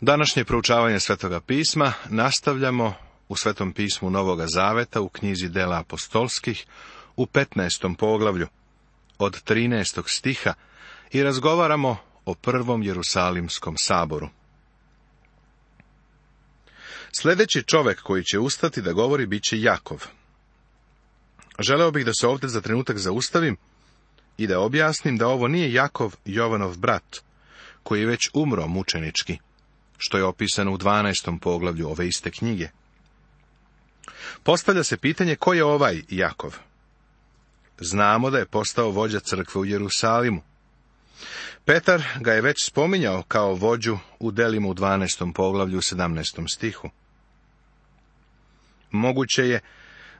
Današnje proučavanje Svetoga pisma nastavljamo u Svetom pismu Novoga Zaveta u knjizi Dela apostolskih u 15. poglavlju od 13. stiha i razgovaramo o prvom Jerusalimskom saboru. Sljedeći čovjek koji će ustati da govori bit će Jakov. Želeo bih da se ovdje za trenutak zaustavim i da objasnim da ovo nije Jakov, Jovanov brat, koji je već umro mučenički što je opisano u 12. poglavlju ove iste knjige. Postavlja se pitanje ko je ovaj Jakov? Znamo da je postao vođa crkve u Jerusalimu. Petar ga je već spominjao kao vođu u Delimu u 12. poglavlju u 17. stihu. Moguće je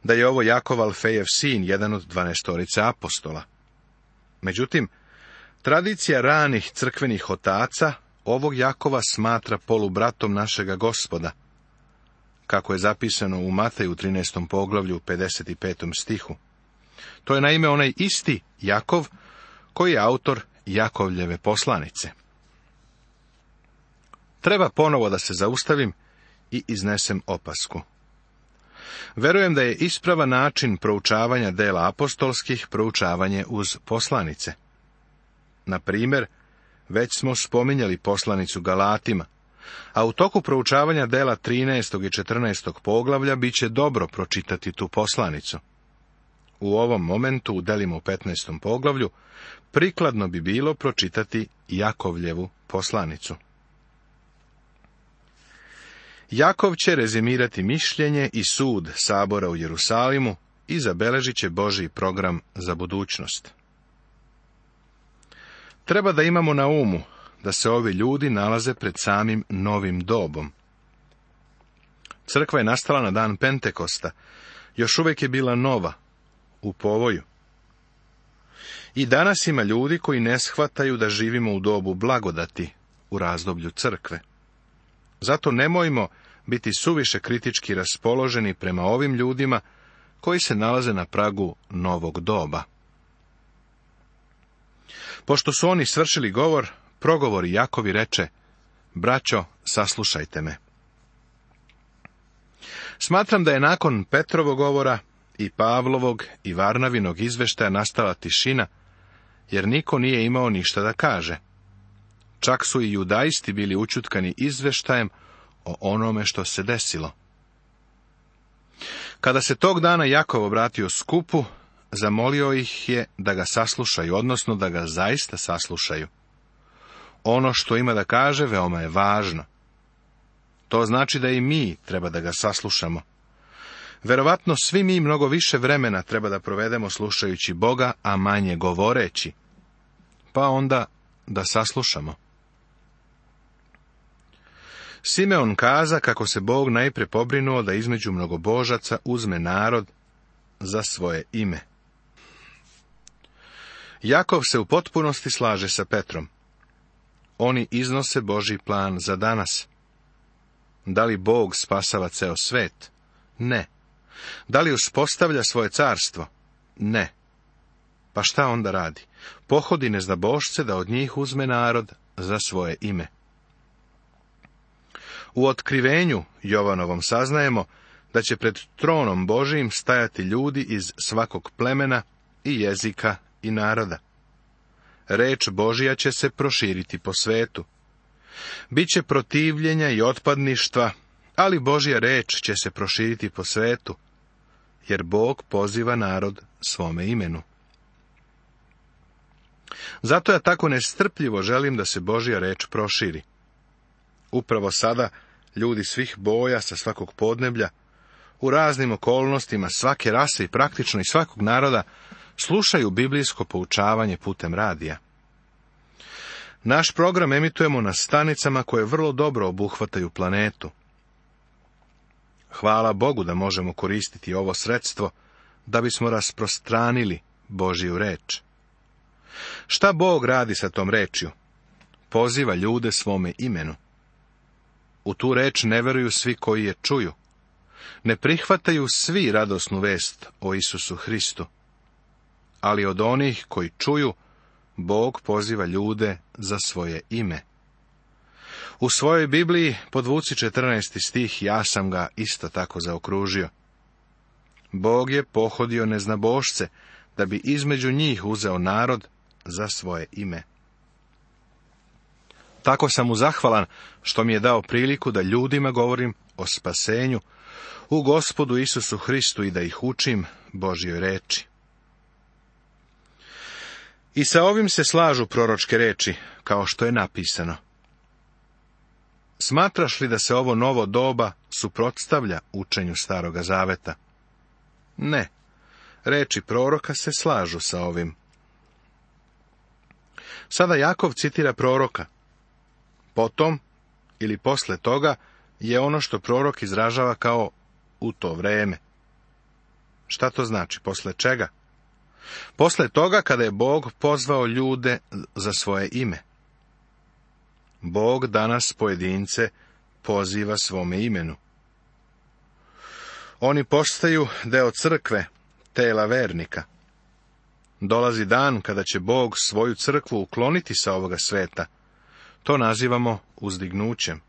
da je ovo Jakov Alfejev sin, jedan od dvanestorice apostola. Međutim, tradicija ranih crkvenih otaca ovog Jakova smatra polubratom našega gospoda, kako je zapisano u Mateju 13. poglavlju 55. stihu. To je naime onaj isti Jakov koji je autor Jakovljeve poslanice. Treba ponovo da se zaustavim i iznesem opasku. Verujem da je isprava način proučavanja dela apostolskih proučavanje uz poslanice. Na primjer, već smo spominjali poslanicu Galatima, a u toku proučavanja dela 13. i 14. poglavlja bit će dobro pročitati tu poslanicu. U ovom momentu, u delima u 15. poglavlju, prikladno bi bilo pročitati Jakovljevu poslanicu. Jakov će rezimirati mišljenje i sud sabora u Jerusalimu i zabeležit će božji program za budućnost. Treba da imamo na umu da se ovi ljudi nalaze pred samim novim dobom. Crkva je nastala na dan Pentekosta. Još uvijek je bila nova, u povoju. I danas ima ljudi koji ne shvataju da živimo u dobu blagodati, u razdoblju crkve. Zato nemojmo biti suviše kritički raspoloženi prema ovim ljudima koji se nalaze na pragu novog doba. Pošto su oni svršili govor, progovori Jakovi reče, braćo, saslušajte me. Smatram da je nakon Petrovog govora i Pavlovog i Varnavinog izveštaja nastala tišina, jer niko nije imao ništa da kaže. Čak su i judaisti bili učutkani izveštajem o onome što se desilo. Kada se tog dana Jakov obratio skupu, Zamolio ih je da ga saslušaju, odnosno da ga zaista saslušaju. Ono što ima da kaže veoma je važno. To znači da i mi treba da ga saslušamo. Verovatno svi mi mnogo više vremena treba da provedemo slušajući Boga, a manje govoreći. Pa onda da saslušamo. Simeon kaza kako se Bog najprije pobrinuo da između mnogobožaca uzme narod za svoje ime. Jakov se u potpunosti slaže sa Petrom. Oni iznose Boži plan za danas. Da li Bog spasava ceo svet? Ne. Da li uspostavlja svoje carstvo? Ne. Pa šta onda radi? Pohodi nezdabošce da od njih uzme narod za svoje ime. U otkrivenju Jovanovom saznajemo da će pred tronom Božijim stajati ljudi iz svakog plemena i jezika i naroda. Reč Božija će se proširiti po svetu. Biće protivljenja i otpadništva, ali Božja reč će se proširiti po svetu, jer Bog poziva narod svome imenu. Zato ja tako nestrpljivo želim da se Božja reč proširi. Upravo sada ljudi svih boja sa svakog podneblja, u raznim okolnostima svake rase i praktično i svakog naroda, slušaju biblijsko poučavanje putem radija. Naš program emitujemo na stanicama koje vrlo dobro obuhvataju planetu. Hvala Bogu da možemo koristiti ovo sredstvo da bismo rasprostranili Božiju reč. Šta Bog radi sa tom rečju? Poziva ljude svome imenu. U tu reč ne veruju svi koji je čuju. Ne prihvataju svi radosnu vest o Isusu Hristu ali od onih koji čuju, Bog poziva ljude za svoje ime. U svojoj Bibliji podvuci 14. stih, ja sam ga isto tako zaokružio. Bog je pohodio neznabošce, da bi između njih uzeo narod za svoje ime. Tako sam mu zahvalan što mi je dao priliku da ljudima govorim o spasenju u gospodu Isusu Hristu i da ih učim Božjoj reči. I sa ovim se slažu proročke reči, kao što je napisano. Smatraš li da se ovo novo doba suprotstavlja učenju Staroga Zaveta? Ne. Reči proroka se slažu sa ovim. Sada Jakov citira proroka. Potom, ili posle toga, je ono što prorok izražava kao u to vreme. Šta to znači? Posle čega? Posle toga kada je Bog pozvao ljude za svoje ime. Bog danas pojedince poziva svome imenu. Oni postaju deo crkve, tela vernika. Dolazi dan kada će Bog svoju crkvu ukloniti sa ovoga sveta. To nazivamo uzdignućem.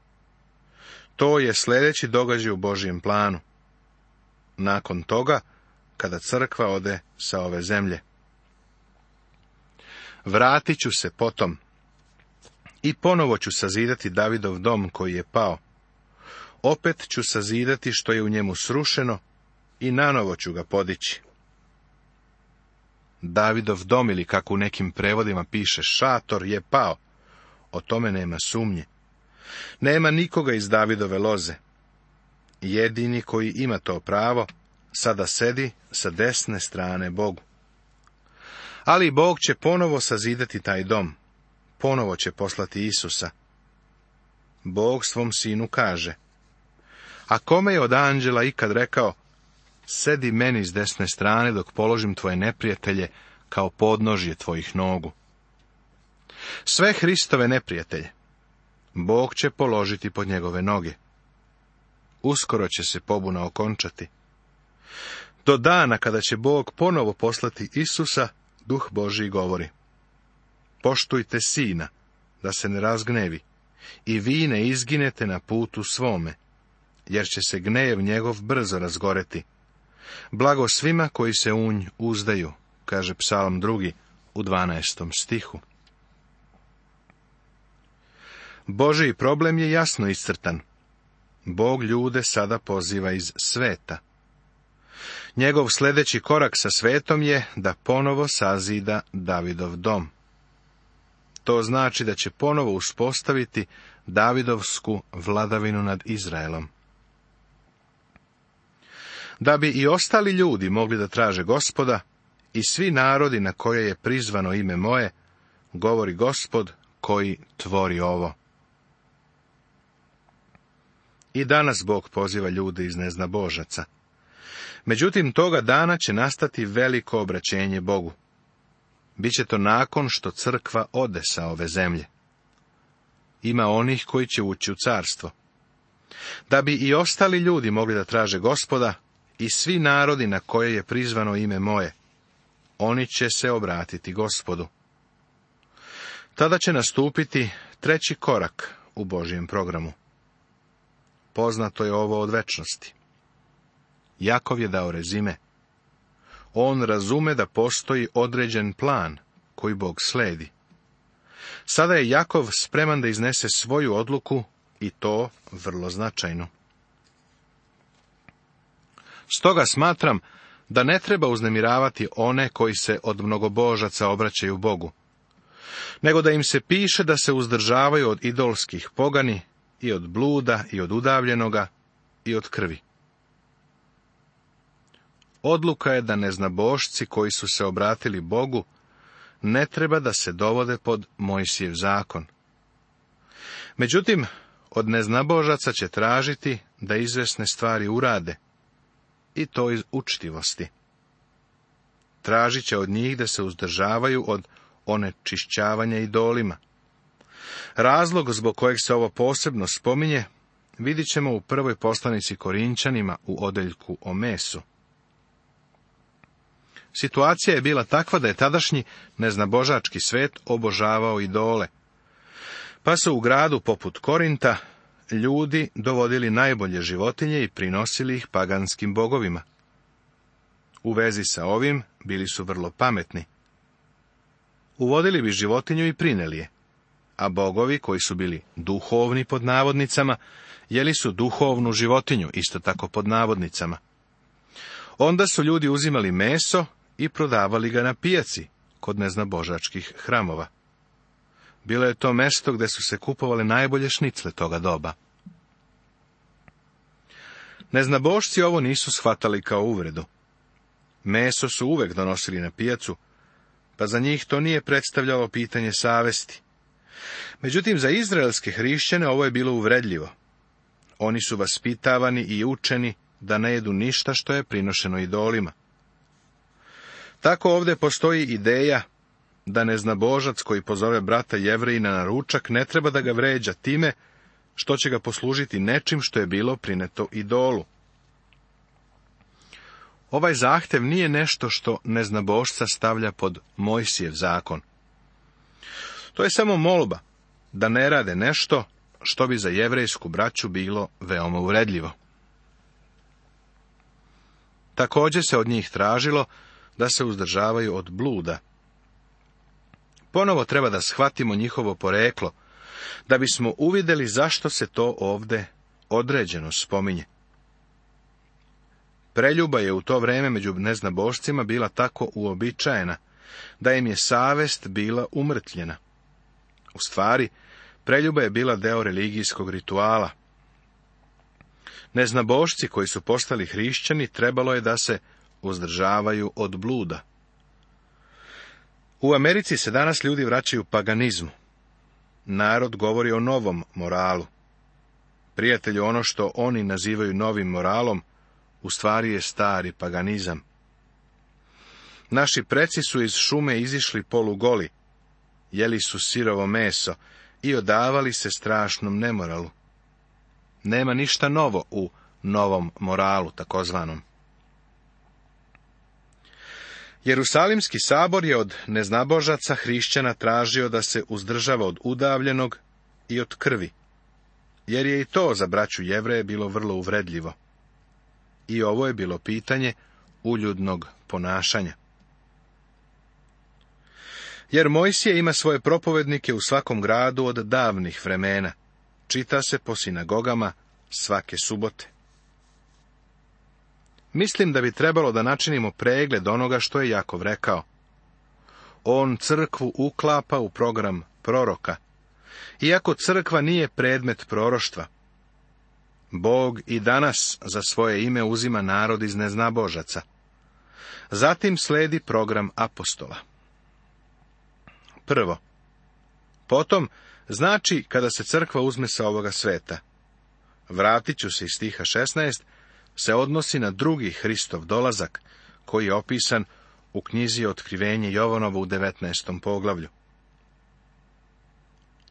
To je sljedeći događaj u Božijem planu. Nakon toga, kada crkva ode sa ove zemlje. Vratit ću se potom i ponovo ću sazidati Davidov dom koji je pao. Opet ću sazidati što je u njemu srušeno i nanovo ću ga podići. Davidov dom ili kako u nekim prevodima piše šator je pao. O tome nema sumnje. Nema nikoga iz Davidove loze. Jedini koji ima to pravo sada sedi sa desne strane Bogu. Ali Bog će ponovo sazidati taj dom, ponovo će poslati Isusa. Bog svom sinu kaže, a kome je od anđela ikad rekao, sedi meni s desne strane dok položim tvoje neprijatelje kao podnožje tvojih nogu. Sve Hristove neprijatelje, Bog će položiti pod njegove noge. Uskoro će se pobuna okončati. Do dana kada će Bog ponovo poslati Isusa, duh Boži govori. Poštujte sina, da se ne razgnevi, i vi ne izginete na putu svome, jer će se gnev njegov brzo razgoreti. Blago svima koji se unj uzdaju, kaže psalm drugi u 12. stihu. Boži problem je jasno iscrtan. Bog ljude sada poziva iz sveta. Njegov sljedeći korak sa svetom je da ponovo sazida Davidov dom. To znači da će ponovo uspostaviti Davidovsku vladavinu nad Izraelom. Da bi i ostali ljudi mogli da traže gospoda, i svi narodi na koje je prizvano ime moje, govori gospod koji tvori ovo. I danas Bog poziva ljude iz nezna Božaca. Međutim, toga dana će nastati veliko obraćenje Bogu. Biće to nakon što crkva ode sa ove zemlje. Ima onih koji će ući u carstvo. Da bi i ostali ljudi mogli da traže gospoda i svi narodi na koje je prizvano ime moje, oni će se obratiti gospodu. Tada će nastupiti treći korak u Božijem programu. Poznato je ovo od večnosti. Jakov je dao rezime. On razume da postoji određen plan koji Bog sledi. Sada je Jakov spreman da iznese svoju odluku i to vrlo značajnu. Stoga smatram da ne treba uznemiravati one koji se od mnogobožaca obraćaju Bogu, nego da im se piše da se uzdržavaju od idolskih pogani i od bluda i od udavljenoga i od krvi. Odluka je da neznabošci koji su se obratili Bogu ne treba da se dovode pod Mojsijev zakon. Međutim, od neznabožaca će tražiti da izvesne stvari urade, i to iz učtivosti. Tražit će od njih da se uzdržavaju od onečišćavanja idolima. Razlog zbog kojeg se ovo posebno spominje vidit ćemo u prvoj poslanici Korinčanima u odeljku o mesu. Situacija je bila takva da je tadašnji neznabožački svet obožavao idole. Pa su u gradu poput Korinta ljudi dovodili najbolje životinje i prinosili ih paganskim bogovima. U vezi sa ovim bili su vrlo pametni. Uvodili bi životinju i prineli je, a bogovi koji su bili duhovni pod navodnicama, jeli su duhovnu životinju isto tako pod navodnicama. Onda su ljudi uzimali meso i prodavali ga na pijaci, kod neznabožačkih hramova. Bilo je to mesto gde su se kupovali najbolje šnicle toga doba. Neznabošci ovo nisu shvatali kao uvredu. Meso su uvek donosili na pijacu, pa za njih to nije predstavljalo pitanje savesti. Međutim, za izraelske hrišćane ovo je bilo uvredljivo. Oni su vaspitavani i učeni da ne jedu ništa što je prinošeno idolima. Tako ovdje postoji ideja da neznabožac koji pozove brata jevrejina na ručak ne treba da ga vređa time što će ga poslužiti nečim što je bilo prineto idolu. Ovaj zahtev nije nešto što neznabožca stavlja pod Mojsijev zakon. To je samo molba da ne rade nešto što bi za jevrejsku braću bilo veoma uredljivo. Također se od njih tražilo da se uzdržavaju od bluda. Ponovo treba da shvatimo njihovo poreklo, da bismo uvidjeli zašto se to ovde određeno spominje. Preljuba je u to vreme među neznabošcima bila tako uobičajena, da im je savest bila umrtljena. U stvari, preljuba je bila deo religijskog rituala. Neznabošci koji su postali hrišćani trebalo je da se uzdržavaju od bluda. U Americi se danas ljudi vraćaju paganizmu. Narod govori o novom moralu. Prijatelju, ono što oni nazivaju novim moralom, u stvari je stari paganizam. Naši preci su iz šume izišli polugoli, jeli su sirovo meso i odavali se strašnom nemoralu. Nema ništa novo u novom moralu, takozvanom. Jerusalimski sabor je od neznabožaca hrišćana tražio da se uzdržava od udavljenog i od krvi, jer je i to za braću jevreje bilo vrlo uvredljivo. I ovo je bilo pitanje uljudnog ponašanja. Jer Mojsije ima svoje propovednike u svakom gradu od davnih vremena. Čita se po sinagogama svake subote. Mislim da bi trebalo da načinimo pregled onoga što je Jakov rekao. On crkvu uklapa u program proroka, iako crkva nije predmet proroštva. Bog i danas za svoje ime uzima narod iz božaca. Zatim sledi program apostola. Prvo. Potom, znači kada se crkva uzme sa ovoga sveta. Vratit ću se iz stiha 16, se odnosi na drugi Hristov dolazak, koji je opisan u knjizi Otkrivenje Jovanova u 19. poglavlju.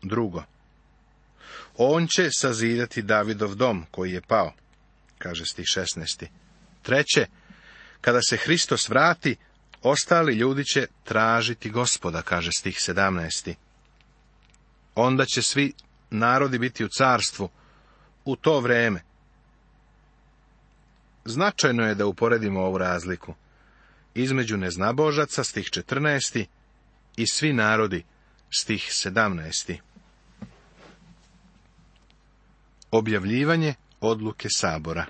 Drugo. On će sazidati Davidov dom koji je pao, kaže stih 16. Treće, kada se Hristos vrati, ostali ljudi će tražiti gospoda, kaže stih 17. Onda će svi narodi biti u carstvu u to vreme, Značajno je da uporedimo ovu razliku. Između neznabožaca stih 14. i svi narodi stih 17. Objavljivanje odluke sabora.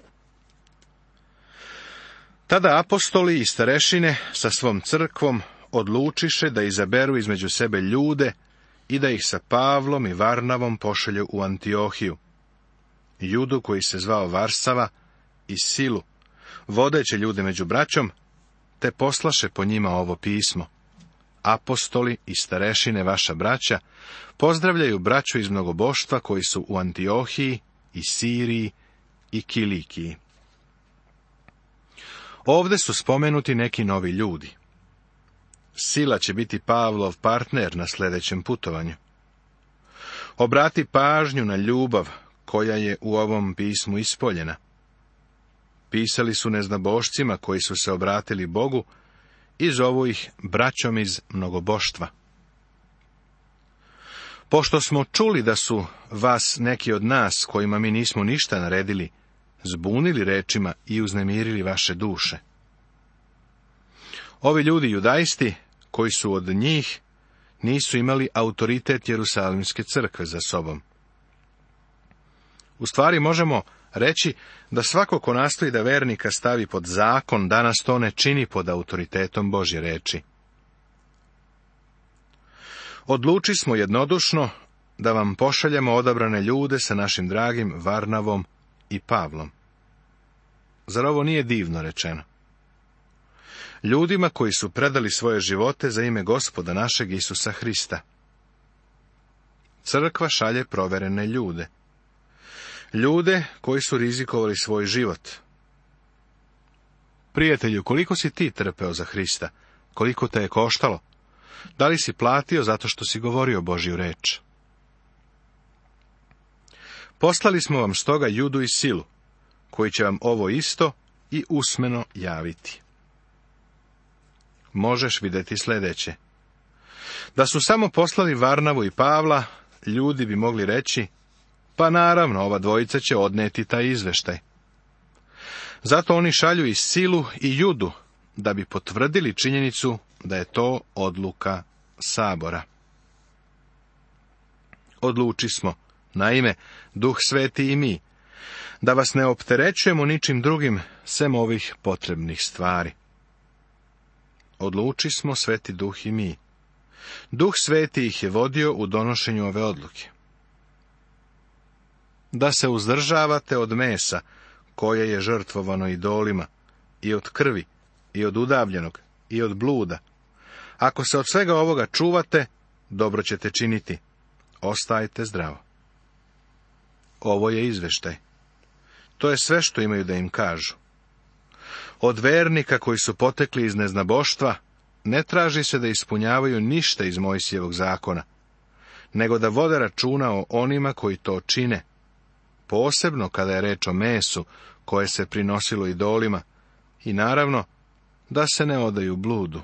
Tada apostoli i starešine sa svom crkvom odlučiše da izaberu između sebe ljude i da ih sa Pavlom i Varnavom pošelju u Antiohiju. Judu koji se zvao Varsava i silu, vodeće ljude među braćom, te poslaše po njima ovo pismo. Apostoli i starešine vaša braća pozdravljaju braću iz mnogoboštva koji su u Antiohiji i Siriji i Kilikiji. Ovde su spomenuti neki novi ljudi. Sila će biti Pavlov partner na sljedećem putovanju. Obrati pažnju na ljubav koja je u ovom pismu ispoljena. Pisali su neznabošcima koji su se obratili Bogu i zovu ih braćom iz mnogoboštva. Pošto smo čuli da su vas neki od nas, kojima mi nismo ništa naredili, zbunili rečima i uznemirili vaše duše. Ovi ljudi judajsti, koji su od njih, nisu imali autoritet Jerusalimske crkve za sobom. U stvari možemo Reći da svako ko nastoji da vernika stavi pod zakon, danas to ne čini pod autoritetom Božje reči. Odluči smo jednodušno da vam pošaljemo odabrane ljude sa našim dragim Varnavom i Pavlom. Zar ovo nije divno rečeno? Ljudima koji su predali svoje živote za ime gospoda našeg Isusa Hrista. Crkva šalje proverene ljude ljude koji su rizikovali svoj život. Prijatelju, koliko si ti trpeo za Hrista? Koliko te je koštalo? Da li si platio zato što si govorio Božju reč? Poslali smo vam stoga judu i silu, koji će vam ovo isto i usmeno javiti. Možeš vidjeti sljedeće. Da su samo poslali Varnavu i Pavla, ljudi bi mogli reći, pa naravno, ova dvojica će odneti taj izveštaj. Zato oni šalju i Silu i Judu, da bi potvrdili činjenicu da je to odluka sabora. Odluči smo, naime, duh sveti i mi, da vas ne opterećujemo ničim drugim, sem ovih potrebnih stvari. Odluči smo sveti duh i mi. Duh sveti ih je vodio u donošenju ove odluke da se uzdržavate od mesa, koje je žrtvovano idolima, i od krvi, i od udavljenog, i od bluda. Ako se od svega ovoga čuvate, dobro ćete činiti. Ostajte zdravo. Ovo je izveštaj. To je sve što imaju da im kažu. Od vernika koji su potekli iz neznaboštva, ne traži se da ispunjavaju ništa iz Mojsijevog zakona, nego da vode računa o onima koji to čine – posebno kada je reč o mesu koje se prinosilo idolima i naravno da se ne odaju bludu.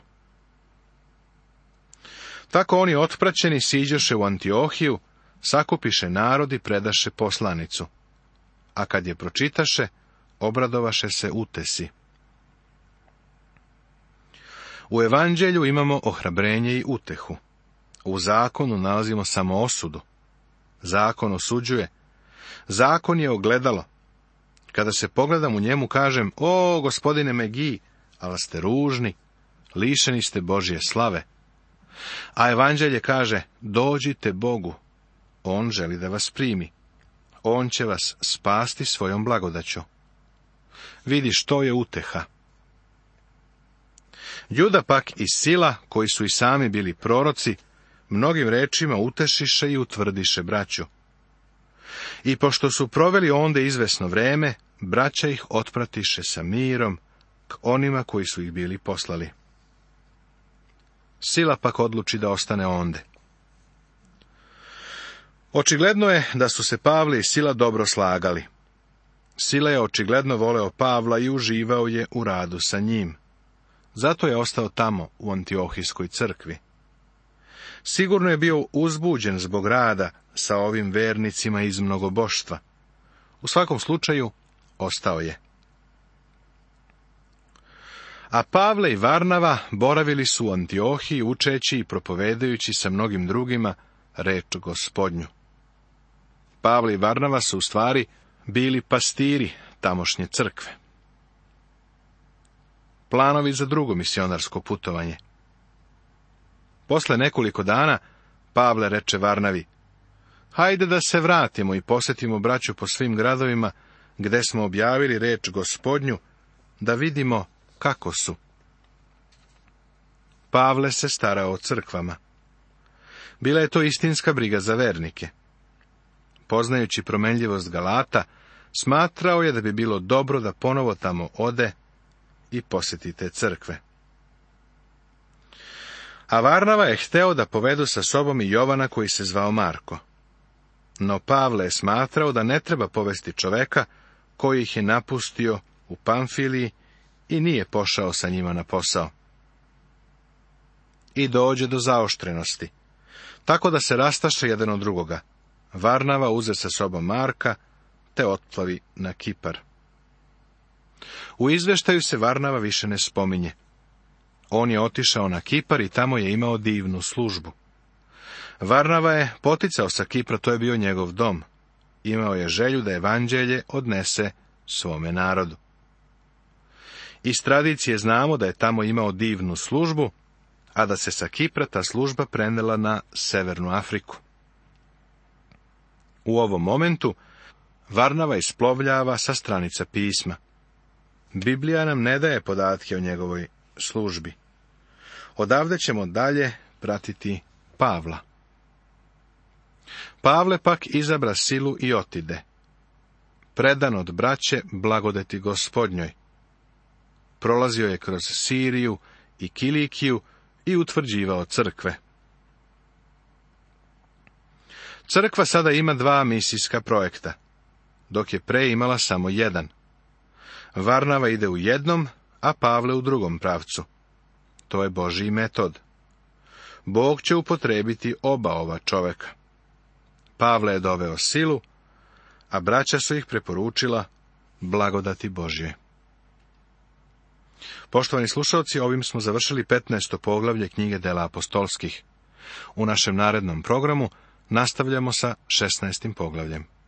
Tako oni otpraćeni siđeše u Antiohiju, sakupiše narod i predaše poslanicu. A kad je pročitaše, obradovaše se utesi. U evanđelju imamo ohrabrenje i utehu. U zakonu nalazimo samo osudu. Zakon osuđuje, Zakon je ogledalo. Kada se pogledam u njemu, kažem, o, gospodine Megi, ali ste ružni, lišeni ste Božje slave. A evanđelje kaže, dođite Bogu, On želi da vas primi. On će vas spasti svojom blagodaću. Vidi što je uteha. Juda pak i Sila, koji su i sami bili proroci, mnogim rečima utešiše i utvrdiše braću. I pošto su proveli onde izvesno vreme, braća ih otpratiše sa mirom k onima koji su ih bili poslali. Sila pak odluči da ostane onde. Očigledno je da su se Pavle i Sila dobro slagali. Sila je očigledno voleo Pavla i uživao je u radu sa njim. Zato je ostao tamo, u Antiohijskoj crkvi. Sigurno je bio uzbuđen zbog rada sa ovim vernicima iz mnogoboštva. U svakom slučaju, ostao je. A Pavle i Varnava boravili su u Antiohiji učeći i propovedajući sa mnogim drugima reč gospodnju. Pavle i Varnava su u stvari bili pastiri tamošnje crkve. Planovi za drugo misionarsko putovanje. Posle nekoliko dana Pavle reče Varnavi, Hajde da se vratimo i posjetimo braću po svim gradovima, gdje smo objavili reč gospodnju, da vidimo kako su. Pavle se starao o crkvama. Bila je to istinska briga za vernike. Poznajući promenljivost Galata, smatrao je da bi bilo dobro da ponovo tamo ode i posjeti te crkve. A Varnava je hteo da povedu sa sobom i Jovana koji se zvao Marko. No Pavle je smatrao da ne treba povesti čoveka koji ih je napustio u Pamfiliji i nije pošao sa njima na posao. I dođe do zaoštrenosti. Tako da se rastaše jedan od drugoga. Varnava uze sa sobom Marka, te otplavi na Kipar. U izveštaju se Varnava više ne spominje. On je otišao na Kipar i tamo je imao divnu službu. Varnava je poticao sa Kipra, to je bio njegov dom. Imao je želju da evanđelje odnese svome narodu. Iz tradicije znamo da je tamo imao divnu službu, a da se sa Kipra ta služba prenela na Severnu Afriku. U ovom momentu Varnava isplovljava sa stranica pisma. Biblija nam ne daje podatke o njegovoj službi. Odavde ćemo dalje pratiti Pavla. Pavle pak izabra silu i otide. Predan od braće blagodeti gospodnjoj. Prolazio je kroz Siriju i Kilikiju i utvrđivao crkve. Crkva sada ima dva misijska projekta, dok je pre imala samo jedan. Varnava ide u jednom, a Pavle u drugom pravcu. To je Božji metod. Bog će upotrebiti oba ova čoveka. Pavle je doveo silu, a braća su ih preporučila blagodati Božje. Poštovani slušalci, ovim smo završili 15. poglavlje knjige dela apostolskih. U našem narednom programu nastavljamo sa 16. poglavljem.